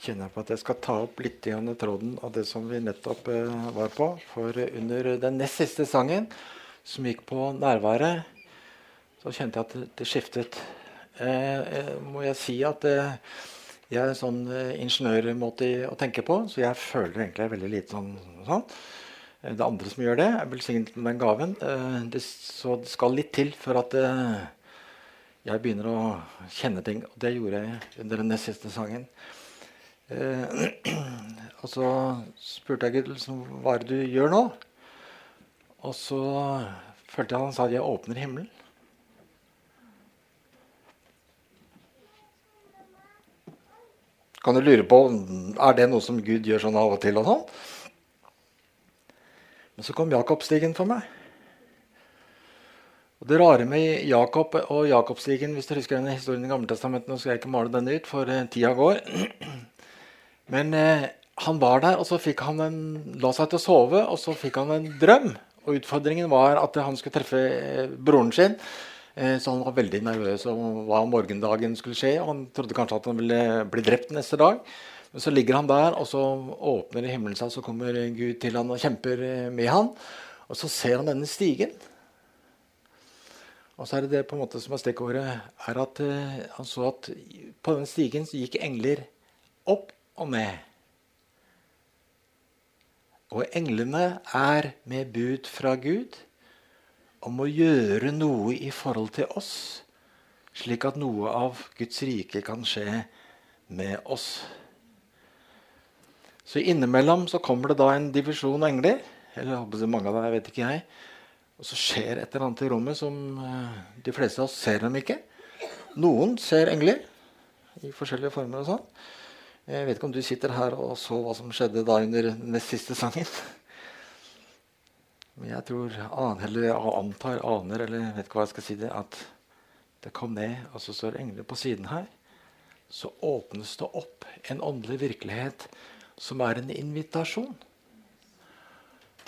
kjenner jeg på at jeg skal ta opp litt igjen tråden av det som vi nettopp eh, var på. For under den nest siste sangen, som gikk på nærværet, så kjente jeg at det, skiftet. Eh, eh, må jeg si at eh, jeg er en sånn eh, ingeniørmåte å tenke på, så jeg føler egentlig veldig lite sånn. sånn. Eh, Det er andre som gjør det. Jeg er velsignet med den gaven. Det, så det skal litt til for at jeg begynner å kjenne ting. Og det gjorde jeg under den nest siste sangen. Eh, og så spurte jeg Gud liksom, hva er det du gjør nå. Og så følte jeg han sa at jeg åpner himmelen. Kan du lure på er det noe som Gud gjør sånn av og til? og sånn? Men så kom Jakobstigen for meg. Og Det rare med Jakob og Jakobstigen hvis du husker denne historien i Gammeltestamentet, Nå skal jeg ikke male den ut, for eh, tida går. Men eh, han var der, og så fikk han en, la seg til å sove, og så fikk han en drøm. Og Utfordringen var at han skulle treffe eh, broren sin. Eh, så han var veldig nervøs om hva morgendagen skulle skje. og Han trodde kanskje at han ville bli drept neste dag. Men så ligger han der, og så åpner himmelen seg, og så kommer Gud til han og kjemper eh, med han. Og så ser han denne stigen. Og så er det det på en måte som er stikkordet, er at eh, han så at på den stigen så gikk engler opp og med. Og englene er med bud fra Gud om å gjøre noe i forhold til oss, slik at noe av Guds rike kan skje med oss. Så innimellom så kommer det da en divisjon engler. Eller jeg håper er mange av dem, vet ikke jeg. Og så skjer et eller annet i rommet som eh, de fleste av oss ser dem ikke. Noen ser engler i forskjellige former og sånn. Jeg vet ikke om du sitter her og så hva som skjedde da under den nest siste sangen. Men jeg tror, aner, eller antar, aner, eller vet ikke hva jeg skal si det, at det kom ned, og så står engler på siden her. Så åpnes det opp en åndelig virkelighet som er en invitasjon.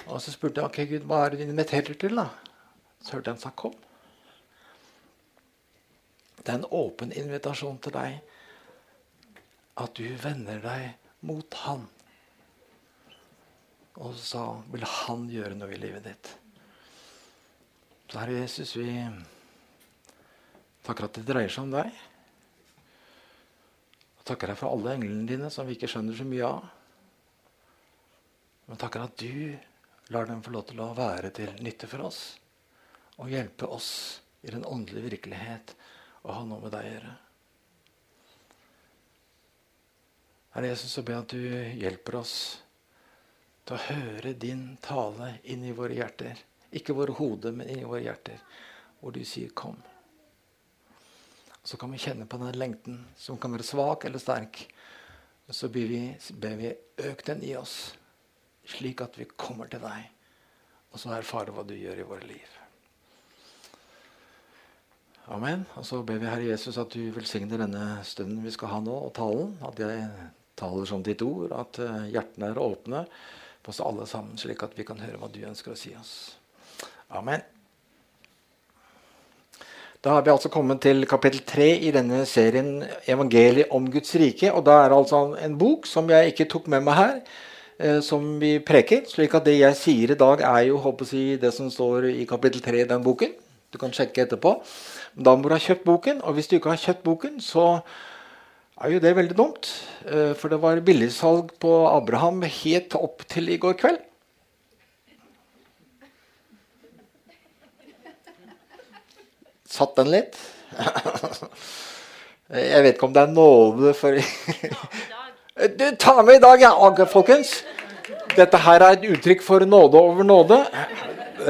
Og så spurte jeg ok, Gud, hva er det du inviterer til. da? Så hørte jeg han sa 'kom'. Det er en åpen invitasjon til deg at du vender deg mot Han. Og så vil Han gjøre noe i livet ditt. Så Herre Jesus, vi takker at det dreier seg om deg. Og takker deg for alle englene dine som vi ikke skjønner så mye av. Men takker at du lar dem få lov til å være til nytte for oss. Og hjelpe oss i den åndelige virkelighet å ha noe med deg å gjøre. Herre Jesus, så ber jeg at du hjelper oss til å høre din tale inn i våre hjerter. Ikke våre hoder, men inn i våre hjerter, hvor du sier 'kom'. Så kan vi kjenne på den lengten, som kan være svak eller sterk. Så ber vi, ber vi øk den i oss, slik at vi kommer til deg, og så erfare hva du gjør i våre liv. Amen. Og så ber vi Herre Jesus at du velsigner denne stunden vi skal ha nå, og talen. At jeg taler som ditt ord, at eh, hjertene er åpne på oss alle sammen, slik at vi kan høre hva du ønsker å si oss. Amen. Da har vi altså kommet til kapittel 3 i denne serien 'Evangeliet om Guds rike'. og Da er det altså en bok som jeg ikke tok med meg her, eh, som vi preker. slik at det jeg sier i dag, er jo håper jeg, det som står i kapittel 3 i den boken. Du kan sjekke etterpå. Da må du ha kjøpt boken, og hvis du ikke har kjøpt boken, så er jo det veldig dumt. Eh, For det var billigsalg på Abraham helt opp til i går kveld. Satt den litt? Jeg vet ikke om det er nåde for Du, ta med i dag, ja, folkens. Dette her er et uttrykk for nåde over nåde.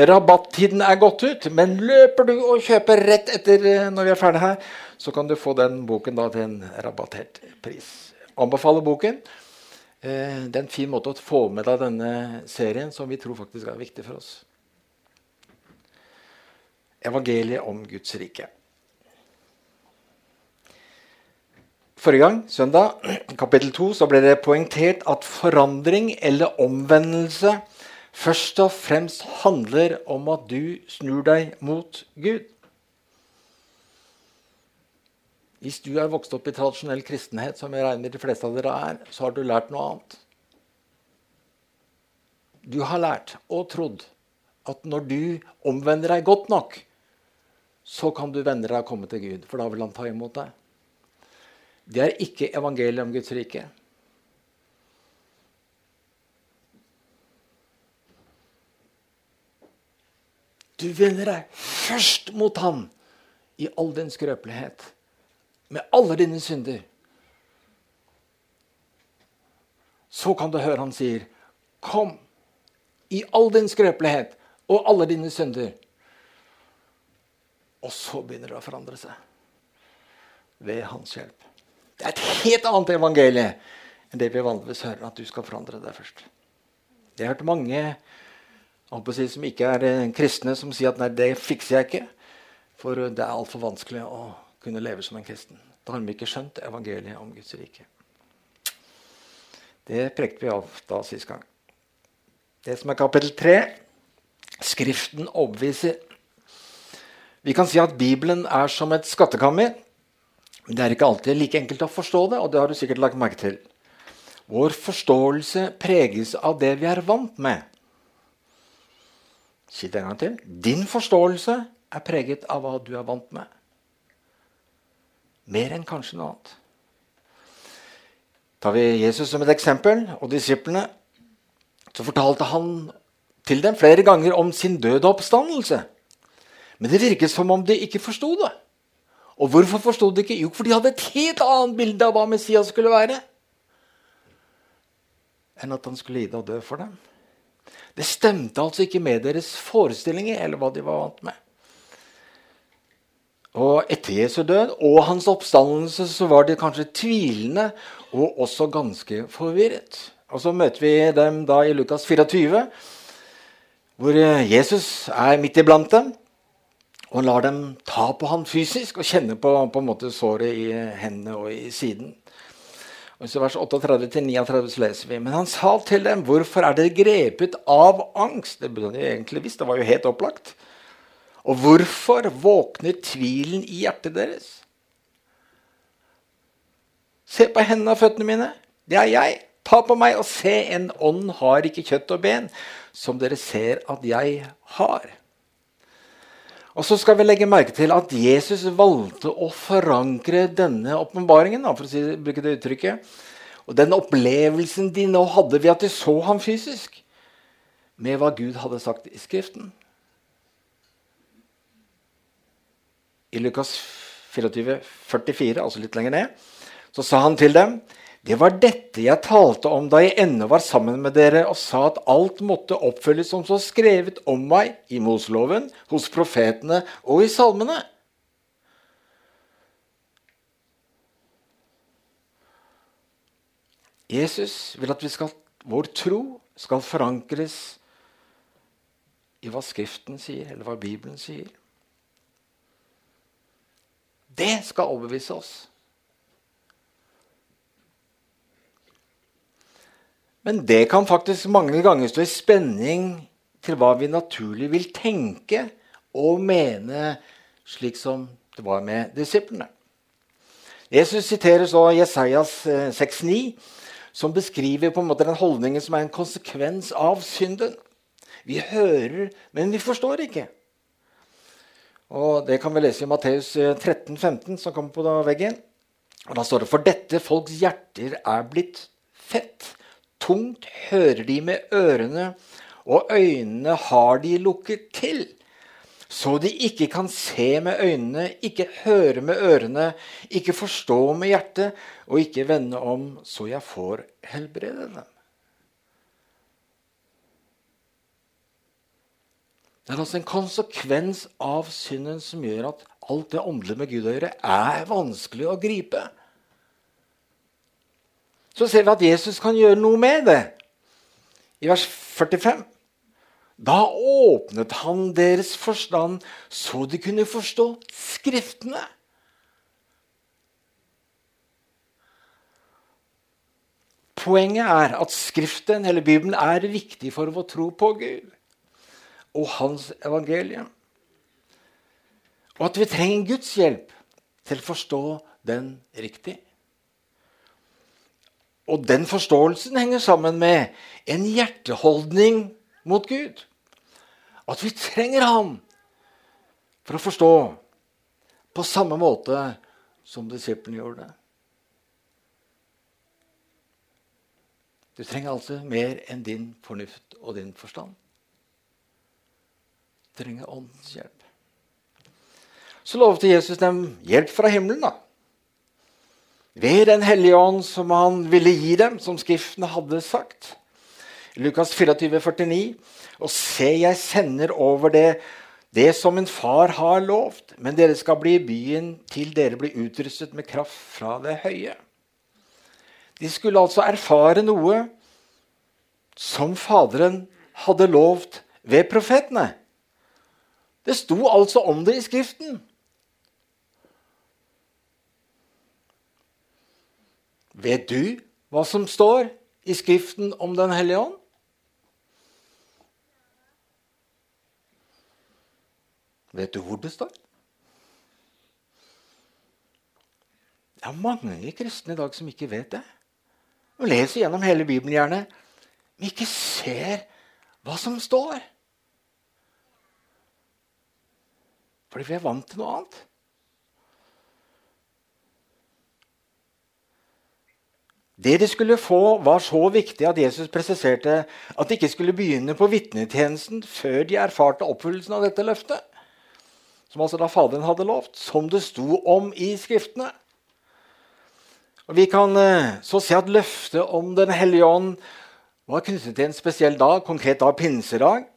Rabattiden er gått ut, men løper du og kjøper rett etter eh, når vi er ferdige her, så kan du få den boken da til en rabattert pris. Anbefaler boken. Eh, Det er en fin måte å få med deg denne serien, som vi tror faktisk er viktig for oss. evangeliet om Guds rike. Forrige gang, søndag, kapittel 2, så ble det poengtert at forandring eller omvendelse først og fremst handler om at du snur deg mot Gud. Hvis du er vokst opp i tradisjonell kristenhet, som jeg regner de fleste av dere er, så har du lært noe annet. Du har lært og trodd at når du omvender deg godt nok, så kan du vende deg og komme til Gud, for da vil han ta imot deg. Det er ikke evangeliet om Guds rike. Du vender deg først mot ham i all din skrøpelighet med alle dine synder. Så kan du høre han sier, 'Kom i all din skrøpelighet og alle dine synder.' Og så begynner det å forandre seg ved hans hjelp. Det er et helt annet evangelie enn det vi vanligvis hører, at du skal forandre deg først. Jeg har hørt mange si, som ikke er eh, kristne, som sier at 'nei, det fikser jeg ikke', for det er altfor vanskelig å kunne leve som en kristen. Da har de ikke skjønt evangeliet om Guds rike. Det prekte vi av da sist gang. Det som er kapittel 3 Skriften overbeviser. Vi kan si at Bibelen er som et skattekammer. Det er ikke alltid like enkelt å forstå det, og det har du sikkert lagt merke til. Vår forståelse preges av det vi er vant med. Si det en gang til. Din forståelse er preget av hva du er vant med. Mer enn kanskje noe annet. Tar vi Jesus som et eksempel, og disiplene, så fortalte han til dem flere ganger om sin døde oppstandelse. Men det virket som om de ikke forsto det. Og hvorfor forsto de ikke? Jo, for de hadde et helt annet bilde av hva Messias skulle være. Enn at han skulle lide og dø for dem. Det stemte altså ikke med deres forestillinger eller hva de var vant med. Og etter Jesu død og hans oppstandelse så var de kanskje tvilende og også ganske forvirret. Og så møter vi dem da i Lukas 24, hvor Jesus er midt iblant dem. Og lar dem ta på ham fysisk og kjenne på, på en måte såret i hendene og i siden. Og vers 38-39 så leser vi Men han sa til dem, 'Hvorfor er dere grepet av angst?' Det burde de egentlig visst, det var jo helt opplagt. Og hvorfor våkner tvilen i hjertet deres? Se på hendene og føttene mine. Det er jeg. Ta på meg og se, en ånd har ikke kjøtt og ben, som dere ser at jeg har. Og så skal vi legge merke til at Jesus valgte å forankre denne åpenbaringen. for å si, bruke det uttrykket, Og den opplevelsen de nå hadde ved at de så ham fysisk, med hva Gud hadde sagt i Skriften. i Lukas 24, 44, altså litt lenger ned, så sa han til dem det var dette jeg talte om da jeg ennå var sammen med dere og sa at alt måtte oppfylles som så skrevet om meg i Moseloven, hos profetene og i salmene. Jesus vil at skal, vår tro skal forankres i hva Skriften sier, eller hva Bibelen sier. Det skal overbevise oss. Men det kan faktisk mange ganger stå i spenning til hva vi naturlig vil tenke og mene, slik som det var med disiplene. Jesus siterer så Jesajas 6,9, eh, som beskriver på en måte den holdningen som er en konsekvens av synden. Vi hører, men vi forstår ikke. Og Det kan vi lese i Matteus 13, eh, 15, som kommer på veggen. Og Da står det For dette folks hjerter er blitt fett. Tungt hører de med ørene, og øynene har de lukket til. Så de ikke kan se med øynene, ikke høre med ørene, ikke forstå med hjertet, og ikke vende om, så jeg får helbrede dem. Det er altså en konsekvens av synden som gjør at alt det åndelige med Gud å gjøre er vanskelig å gripe. Så ser vi at Jesus kan gjøre noe med det. I vers 45 Da åpnet han deres forstand så de kunne forstå Skriftene. Poenget er at Skriften eller Bibelen er viktig for vår tro på Gud og hans evangelium. Og at vi trenger Guds hjelp til å forstå den riktig. Og den forståelsen henger sammen med en hjerteholdning mot Gud. At vi trenger ham for å forstå på samme måte som disiplene gjorde det. Du trenger altså mer enn din fornuft og din forstand. Du trenger Åndens hjelp. Så lovte Jesus dem hjelp fra himmelen. da. Ved Den hellige ånd som han ville gi dem, som Skriften hadde sagt. Lukas 24, 49. Og se, jeg sender over det, det som min far har lovt, men dere skal bli i byen til dere blir utrustet med kraft fra det høye. De skulle altså erfare noe som Faderen hadde lovt ved profetene. Det sto altså om det i Skriften. Vet du hva som står i Skriften om Den hellige ånd? Vet du hvor det står? Det er mange kristne i dag som ikke vet det. De leser gjennom hele Bibelen gjerne, men ikke ser hva som står. Fordi vi er vant til noe annet. Det de skulle få, var så viktig at Jesus presiserte at de ikke skulle begynne på vitnetjenesten før de erfarte oppfyllelsen av dette løftet. Som altså da Faderen hadde lovt, som det sto om i Skriftene. Og Vi kan eh, så se at løftet om Den hellige ånd var knyttet til en spesiell dag, konkret da pinsedag.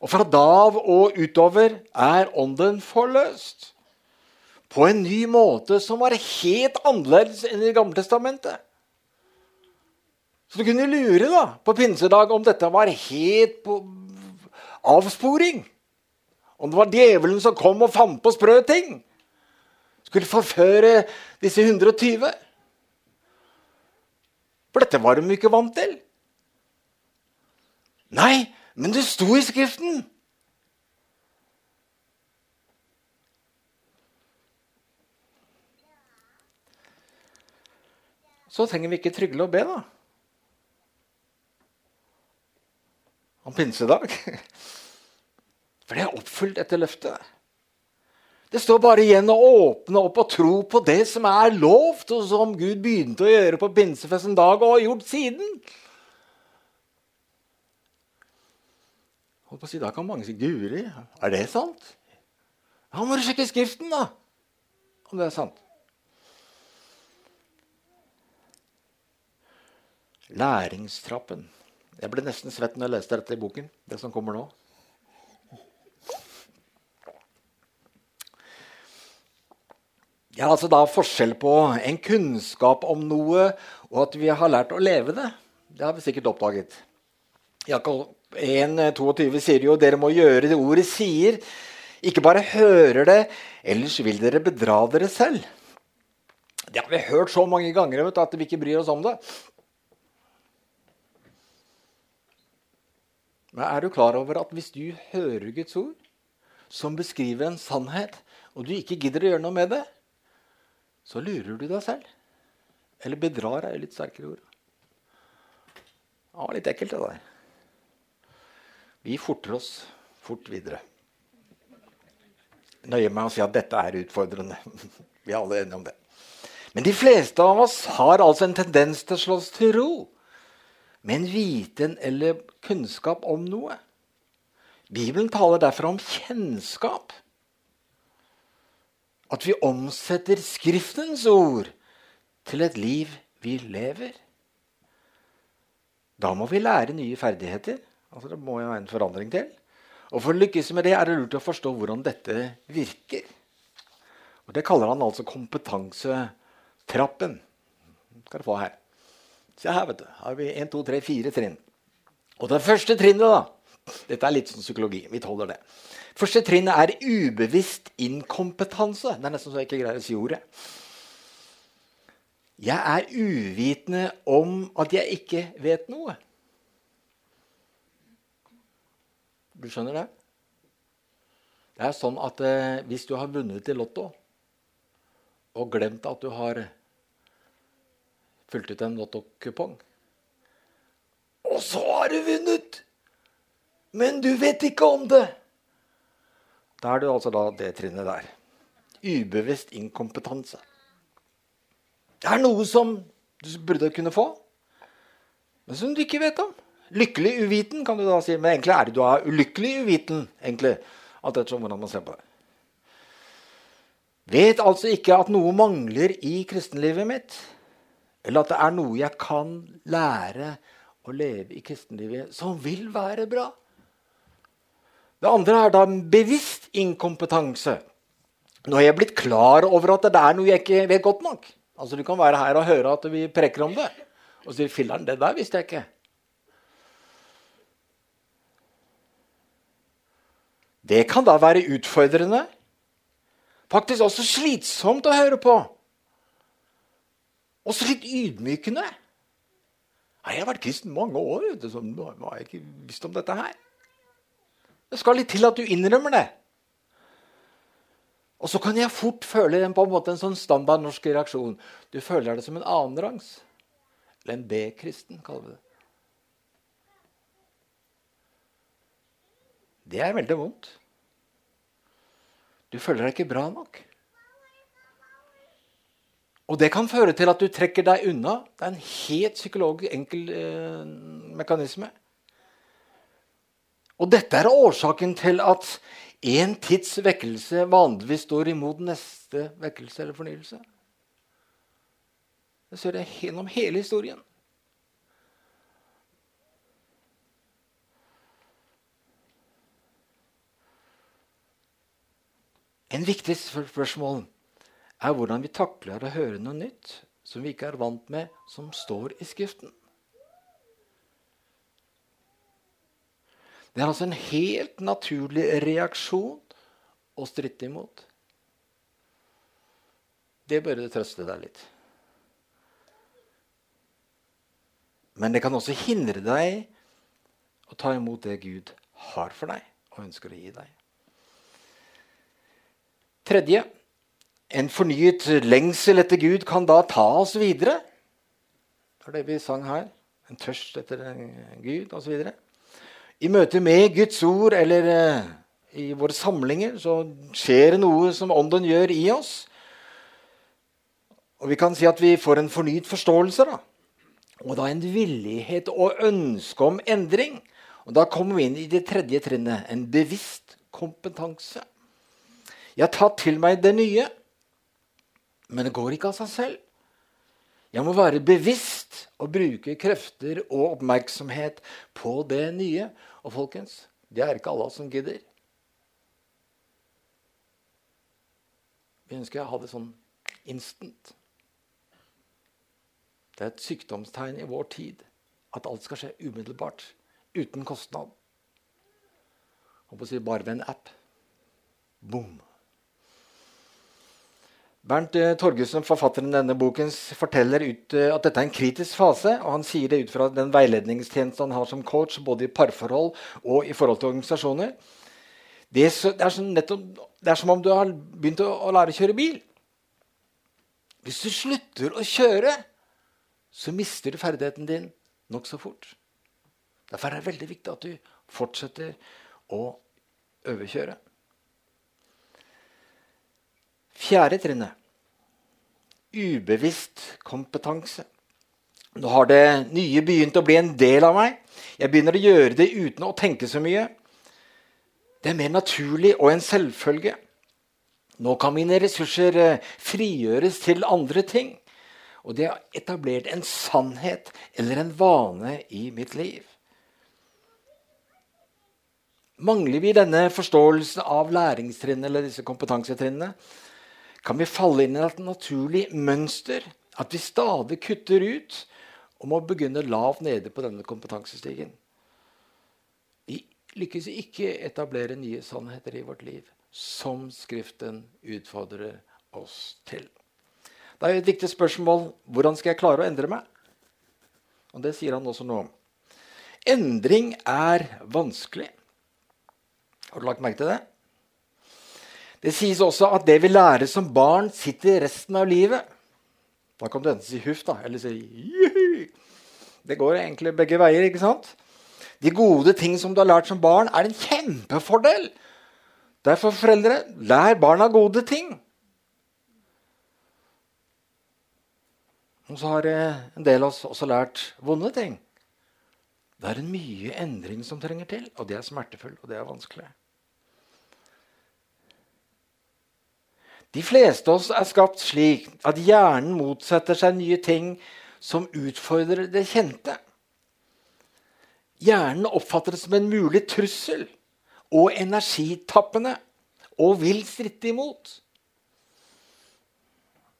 Og fra da av og utover er ånden forløst. På en ny måte som var helt annerledes enn i Det gamle testamentet. Så du kunne lure da, på pinsedag om dette var helt på avsporing. Om det var djevelen som kom og fant på sprø ting. Skulle forføre disse 120. For dette var de ikke vant til. Nei, men det sto i Skriften. Så trenger vi ikke trygle og be, da. Om pinsedag. For det er oppfylt etter løftet. Det står bare igjen å åpne opp og tro på det som er lovt, og som Gud begynte å gjøre på pinsefest en dag og har gjort siden. Holdt på å si, Da kan mange si Guri, er det sant? Da må du sjekke Skriften, da, om det er sant. Læringstrappen. Jeg ble nesten svett når jeg leste dette i boken. det som kommer nå. Det er altså da forskjell på en kunnskap om noe og at vi har lært å leve det. Det har vi sikkert oppdaget. Jakob 1,22 sier jo dere må gjøre det ordet sier. Ikke bare hører det, ellers vil dere bedra dere selv. Det har vi hørt så mange ganger vet, at vi ikke bryr oss om det. Men er du klar over at hvis du hører Guds ord, som beskriver en sannhet, og du ikke gidder å gjøre noe med det, så lurer du deg selv. Eller bedrar er litt sterkere ord. Ja, litt ekkelt, det der. Vi forter oss fort videre. Nøye meg å si at dette er utfordrende. Vi er alle enige om det. Men de fleste av oss har altså en tendens til å slå oss til ro med en viten eller kunnskap om noe. Bibelen taler derfor om kjennskap. At vi omsetter Skriftens ord til et liv vi lever. Da må vi lære nye ferdigheter. Altså Det må jo være en forandring til. Og For å lykkes med det er det lurt å forstå hvordan dette virker. Og Det kaller han altså kompetansetrappen. Det skal du få her. Se her, vet du. Har vi 1, 2, 3, 4 trinn. Og det første trinnet, da Dette er litt sånn psykologi. Vi tåler det. Første trinnet er ubevisst inkompetanse. Det er nesten så jeg ikke greier å si ordet. Jeg er uvitende om at jeg ikke vet noe. Du skjønner det? Det er sånn at eh, hvis du har vunnet i Lotto og glemt at du har fylt ut en lottokupong Og så har du vunnet! Men du vet ikke om det! Da er du altså da det trinnet der. Ubevisst inkompetanse. Det er noe som du burde kunne få, men som du ikke vet om. Lykkelig uviten, kan du da si. Men egentlig er det du er ulykkelig uviten. egentlig, Alt ettersom hvordan man ser på det. Vet altså ikke at noe mangler i kristenlivet mitt. Eller at det er noe jeg kan lære å leve i kristenlivet som vil være bra. Det andre er da bevisst inkompetanse. Nå har jeg blitt klar over at det er noe jeg ikke vet godt nok. Altså Du kan være her og høre at vi preker om det, og si 'filler'n, det der visste jeg ikke'. Det kan da være utfordrende. Faktisk også slitsomt å høre på. Også litt ydmykende. Jeg har vært kristen mange år, så nå har jeg ikke visst om dette her. Det skal litt til at du innrømmer det. Og så kan jeg fort føle på en måte en sånn standard norsk reaksjon. Du føler det som en annenrangs. Eller en B-kristen, kaller vi det. Det er veldig vondt. Du føler deg ikke bra nok. Og det kan føre til at du trekker deg unna. Det er en helt psykologisk enkel eh, mekanisme. Og dette er årsaken til at en tids vekkelse vanligvis står imot neste vekkelse eller fornyelse. Det ser jeg gjennom hele historien. En viktig spørsmål er hvordan vi takler å høre noe nytt som vi ikke er vant med, som står i Skriften. Det er altså en helt naturlig reaksjon å stritte imot. Det bør det trøste deg litt. Men det kan også hindre deg å ta imot det Gud har for deg og ønsker å gi deg. Tredje en fornyet lengsel etter Gud kan da ta oss videre. Det er det vi sang her. En tørst etter Gud osv. I møte med Guds ord eller uh, i våre samlinger så skjer det noe som Ånden gjør i oss. Og vi kan si at vi får en fornyet forståelse. da. Og da en villighet og ønske om endring. Og Da kommer vi inn i det tredje trinnet en bevisst kompetanse. Jeg har tatt til meg det nye, men det går ikke av seg selv. Jeg må være bevisst og bruke krefter og oppmerksomhet på det nye. Og folkens, det er ikke alle som gidder. Vi ønsker å ha det sånn instant. Det er et sykdomstegn i vår tid at alt skal skje umiddelbart. Uten kostnad. Og si bare ved en app. Boom. Bernt eh, Torgussen, forfatteren denne boken, forteller ut eh, at dette er en kritisk fase. og Han sier det ut fra den veiledningstjenesten han har som coach, både i parforhold og i forhold til organisasjoner. Det er, så, det er, nettopp, det er som om du har begynt å, å, lære å kjøre bil. Hvis du slutter å kjøre, så mister du ferdigheten din nokså fort. Derfor er det veldig viktig at du fortsetter å øvekjøre. Fjerde trinnet ubevisst kompetanse. Nå har det nye begynt å bli en del av meg. Jeg begynner å gjøre det uten å tenke så mye. Det er mer naturlig og en selvfølge. Nå kan mine ressurser eh, frigjøres til andre ting. Og det har etablert en sannhet eller en vane i mitt liv. Mangler vi denne forståelsen av læringstrinnene eller disse kompetansetrinnene, kan vi falle inn i et naturlig mønster. At vi stadig kutter ut og må begynne lavt nede på denne kompetansestigen. Vi lykkes ikke etablere nye sannheter i vårt liv, som Skriften utfordrer oss til. Det er et viktig spørsmål hvordan skal jeg klare å endre meg. Og det sier han også noe om. Endring er vanskelig. Har du lagt merke til det? Det sies også at det vi lærer som barn, sitter resten av livet. Da kan du enten si huff da, eller si juhu. Det går egentlig begge veier. ikke sant? De gode ting som du har lært som barn, er en kjempefordel. Derfor, foreldre, lær barna gode ting. Og så har en del av oss også lært vonde ting. Det er en mye endring som trenger til, og det er smertefull, og det er vanskelig. De fleste av oss er skapt slik at hjernen motsetter seg nye ting som utfordrer det kjente. Hjernen oppfatter det som en mulig trussel og energitappende og vil stritte imot.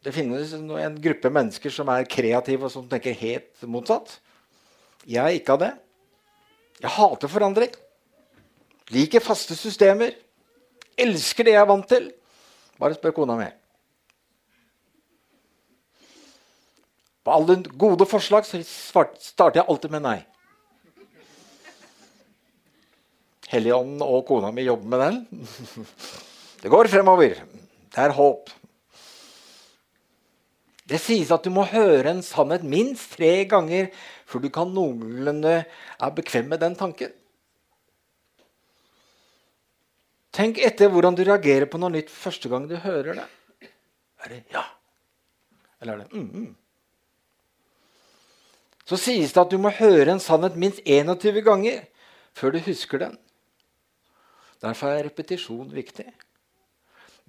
Det finnes en gruppe mennesker som er kreative og som tenker helt motsatt. Jeg er ikke av det. Jeg hater forandring. Liker faste systemer. Elsker det jeg er vant til. Bare spør kona mi. På alle gode forslag så starter jeg alltid med nei. Helligånden og kona mi jobber med den. Det går fremover. Det er håp. Det sies at du må høre en sannhet minst tre ganger før du kan noenlunde er bekvem med den tanken. Tenk etter hvordan du reagerer på noe nytt første gang du hører det. Er det ja? Eller er det mm, mm? Så sies det at du må høre en sannhet minst 21 ganger før du husker den. Derfor er repetisjon viktig.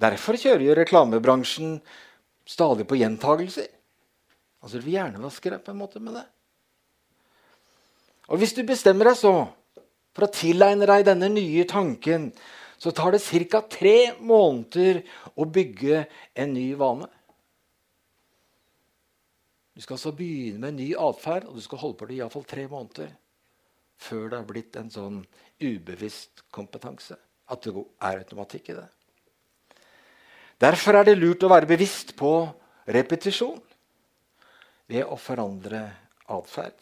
Derfor kjører jo reklamebransjen stadig på gjentagelser. Altså Vi hjernevaske deg på en måte med det. Og hvis du bestemmer deg så for å tilegne deg denne nye tanken, så tar det ca. tre måneder å bygge en ny vane. Du skal altså begynne med en ny atferd, og du skal holde på det i iallfall tre måneder før det har blitt en sånn ubevisst kompetanse. At det er automatikk i det. Derfor er det lurt å være bevisst på repetisjon ved å forandre atferd.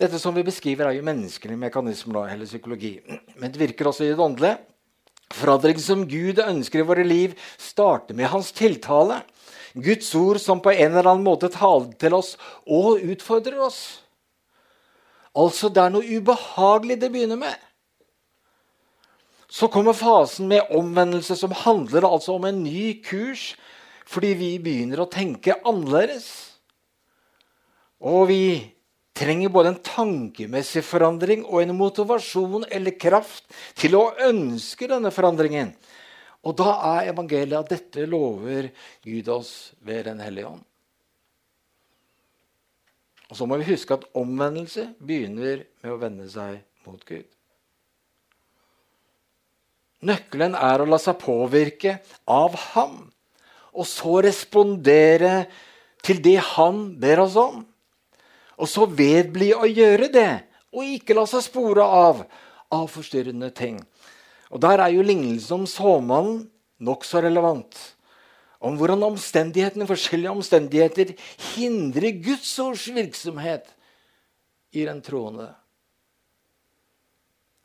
Dette som vi beskriver, er jo menneskelige mekanismer eller psykologi. Men det virker også i det åndelige. Forandringen som Gud ønsker i våre liv, starter med hans tiltale. Guds ord som på en eller annen måte taler til oss og utfordrer oss. Altså, det er noe ubehagelig det begynner med. Så kommer fasen med omvendelse, som handler altså om en ny kurs fordi vi begynner å tenke annerledes. Og vi trenger både en tankemessig forandring og en motivasjon eller kraft til å ønske denne forandringen. Og da er evangeliet at dette lover Gud oss ved Den hellige ånd. Og så må vi huske at omvendelse begynner med å vende seg mot Gud. Nøkkelen er å la seg påvirke av ham, og så respondere til det han ber oss om. Og så vedbli å gjøre det, og ikke la seg spore av av forstyrrende ting. Og Der er jo lignelsen om såmannen nokså relevant. Om hvordan omstendighetene, forskjellige omstendigheter hindrer Guds ords virksomhet i den troende.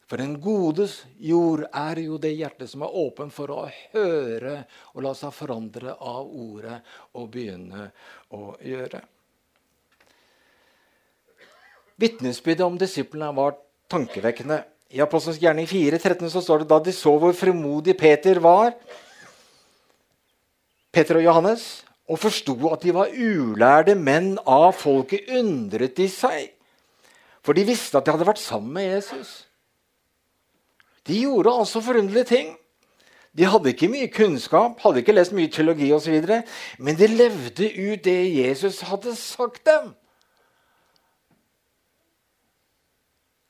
For den godes jord er jo det hjertet som er åpen for å høre og la seg forandre av ordet og begynne å gjøre. Vitnesbyrdet om disiplene var tankevekkende. I Apostelens gjerning 4,13 så står det da de så hvor fremodig Peter var, Peter og Johannes, og forsto at de var ulærde menn av folket, undret de seg. For de visste at de hadde vært sammen med Jesus. De gjorde altså forunderlige ting. De hadde ikke mye kunnskap, hadde ikke lest mye teologi osv., men de levde ut det Jesus hadde sagt dem.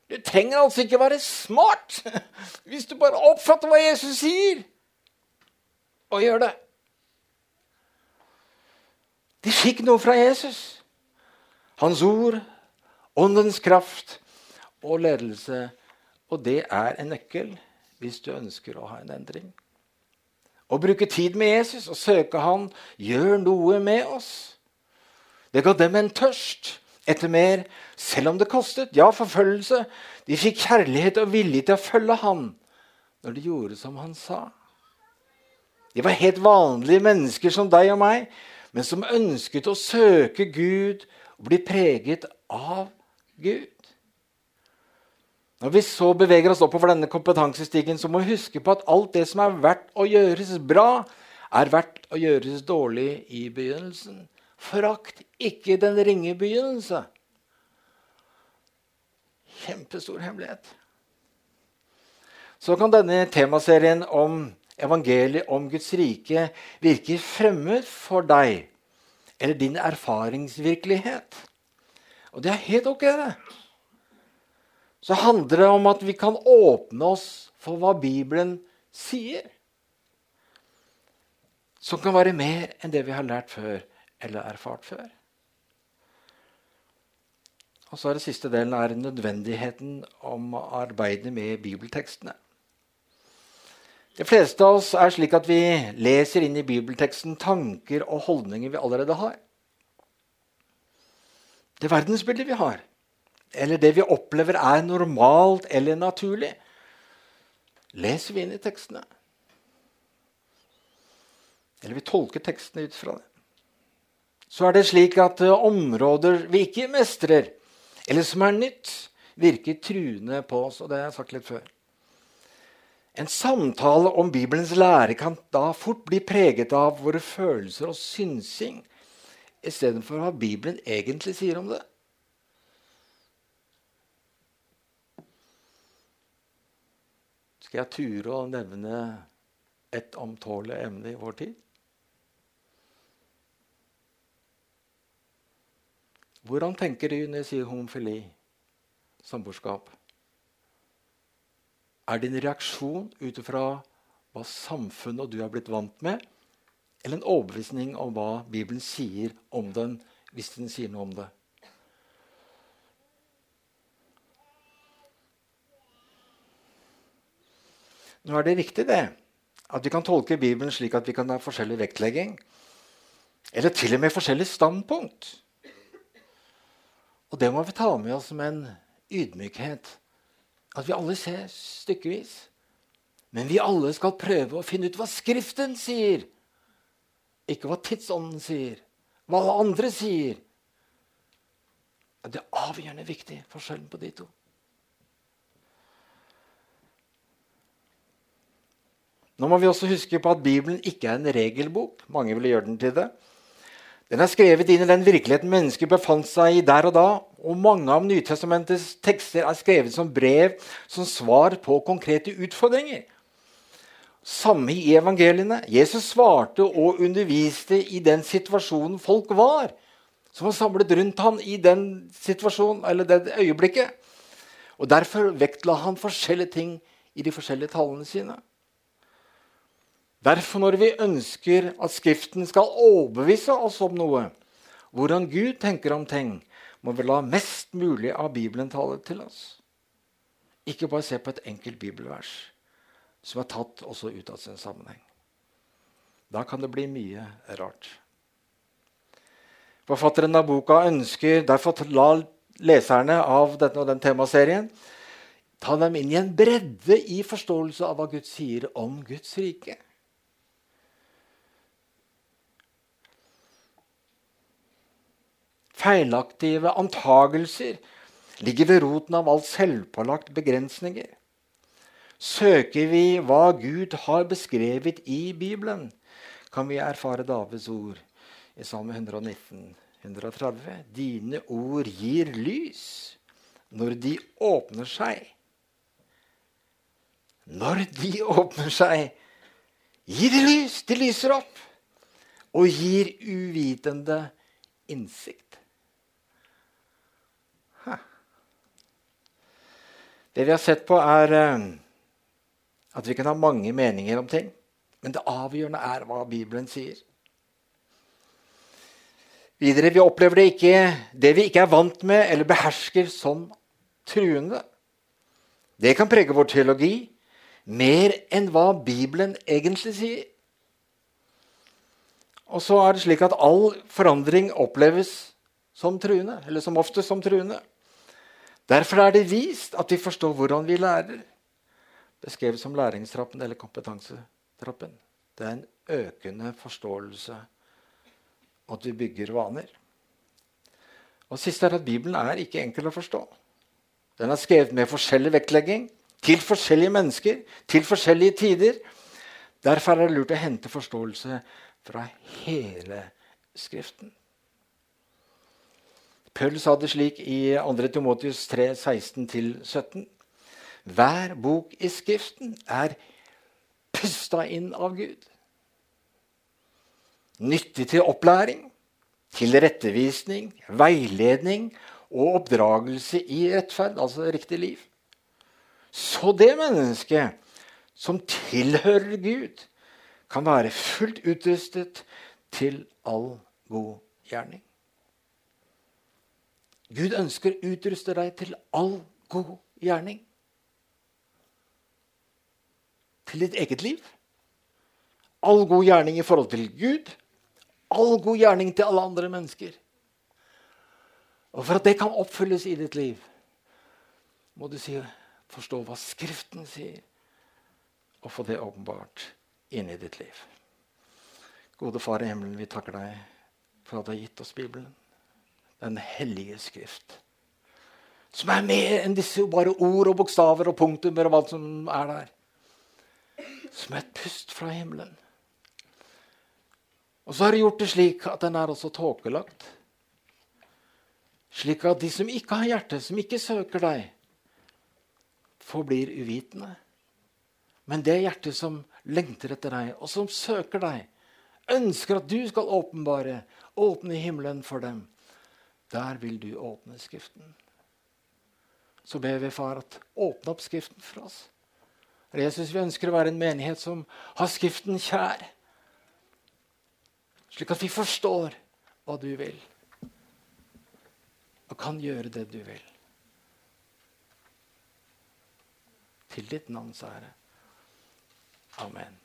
Du trenger altså ikke være smart hvis du bare oppfatter hva Jesus sier, og gjør det. De fikk noe fra Jesus. Hans ord, åndens kraft og ledelse Og det er en nøkkel hvis du ønsker å ha en endring. Å bruke tid med Jesus og søke Han gjør noe med oss. Det ga dem en tørst etter mer, selv om det kostet. Ja, forfølgelse. De fikk kjærlighet og vilje til å følge Han når de gjorde som Han sa. De var helt vanlige mennesker som deg og meg, men som ønsket å søke Gud og bli preget av Gud. Når vi så beveger oss oppover denne kompetansestigen, så må vi huske på at alt det som er verdt å gjøres bra, er verdt å gjøres dårlig i begynnelsen. Forakt ikke den ringe begynnelse. Kjempestor hemmelighet. Så kan denne temaserien om evangeliet om Guds rike virke fremmed for deg eller din erfaringsvirkelighet. Og det er helt ok, det. Så handler det om at vi kan åpne oss for hva Bibelen sier. Som kan være mer enn det vi har lært før eller erfart før. Og så er det siste delen er nødvendigheten om å arbeide med bibeltekstene. De fleste av oss er slik at vi leser inn i bibelteksten tanker og holdninger vi allerede har. Det verdensbildet vi har, eller det vi opplever er normalt eller naturlig, leser vi inn i tekstene. Eller vi tolker tekstene ut fra det. Så er det slik at eh, områder vi ikke mestrer, eller som er nytt, virker truende på oss. og det har jeg sagt litt før. En samtale om Bibelens lære kan da fort bli preget av våre følelser og synsing istedenfor hva Bibelen egentlig sier om det. Skal jeg ture å nevne et omtålelig emne i vår tid? Hvordan tenker du når jeg sier homofili, samboerskap? Er din reaksjon ut ifra hva samfunnet og du er blitt vant med, eller en overbevisning om hva Bibelen sier om den, hvis den sier noe om det? Nå er det riktig det, at vi kan tolke Bibelen slik at vi kan ha forskjellig vektlegging. Eller til og med forskjellig standpunkt. Og det må vi ta med oss som en ydmykhet at vi alle ser stykkevis. Men vi alle skal prøve å finne ut hva Skriften sier. Ikke hva tidsånden sier, hva alle andre sier. Det er avgjørende viktig, forskjellen på de to. Nå må vi også huske på at Bibelen ikke er en regelbok. Mange vil gjøre den til det. Den er skrevet inn i den virkeligheten mennesker befant seg i der og da. Og mange av Nytestamentets tekster er skrevet som brev som svar på konkrete utfordringer. Samme i evangeliene. Jesus svarte og underviste i den situasjonen folk var, som var samlet rundt ham i den situasjonen, eller det øyeblikket. Og Derfor vektla han forskjellige ting i de forskjellige tallene sine. Derfor, når vi ønsker at Skriften skal overbevise oss om noe, hvordan Gud tenker om ting, må vi la mest mulig av Bibelen tale til oss. Ikke bare se på et enkelt bibelvers som er tatt også ut av sin sammenheng. Da kan det bli mye rart. Forfatteren av boka ønsker derfor å la leserne av denne og den temaserien ta dem inn i en bredde i forståelse av hva Gud sier om Guds rike. Feilaktige antagelser ligger ved roten av alt selvpålagt begrensninger. Søker vi hva Gud har beskrevet i Bibelen, kan vi erfare Davids ord i Salme 119, 130. Dine ord gir lys når de åpner seg. Når de åpner seg, gir de lys. De lyser opp og gir uvitende innsikt. Det vi har sett på, er eh, at vi kan ha mange meninger om ting. Men det avgjørende er hva Bibelen sier. Videre, Vi opplever det, ikke, det vi ikke er vant med eller behersker, som truende. Det kan prege vår teologi mer enn hva Bibelen egentlig sier. Og så er det slik at all forandring oppleves som truende, eller som oftest som truende. Derfor er det vist at vi forstår hvordan vi lærer. Beskrevet som læringstrappen eller kompetansetrappen. Det er en økende forståelse at vi bygger vaner. Og siste er at Bibelen er ikke enkel å forstå. Den er skrevet med forskjellig vektlegging, til forskjellige mennesker, til forskjellige tider. Derfor er det lurt å hente forståelse fra hele Skriften. Paul sa det slik i 2. Timotius 3, 16-17. Hver bok i Skriften er pusta inn av Gud. Nyttig til opplæring, til rettevisning, veiledning og oppdragelse i rettferd, altså riktig liv. Så det mennesket som tilhører Gud, kan være fullt utrustet til all god gjerning. Gud ønsker å utruste deg til all god gjerning. Til ditt eget liv. All god gjerning i forhold til Gud. All god gjerning til alle andre mennesker. Og For at det kan oppfylles i ditt liv, må du si, forstå hva Skriften sier, og få det åpenbart inn i ditt liv. Gode Far i himmelen, vi takker deg for at du har gitt oss Bibelen. Den hellige Skrift. Som er mer enn disse bare ord og bokstaver og punktummer og alt som er der. Som et pust fra himmelen. Og så har de gjort det slik at den er også tåkelagt. Slik at de som ikke har hjerte, som ikke søker deg, forblir uvitende. Men det hjertet som lengter etter deg, og som søker deg, ønsker at du skal åpenbare, åpne himmelen for dem, der vil du åpne Skriften. Så ber vi, far, at åpne opp Skriften for oss. Jesus, vi ønsker å være en menighet som har Skriften kjær. Slik at vi forstår hva du vil, og kan gjøre det du vil. Til ditt navns ære. Amen.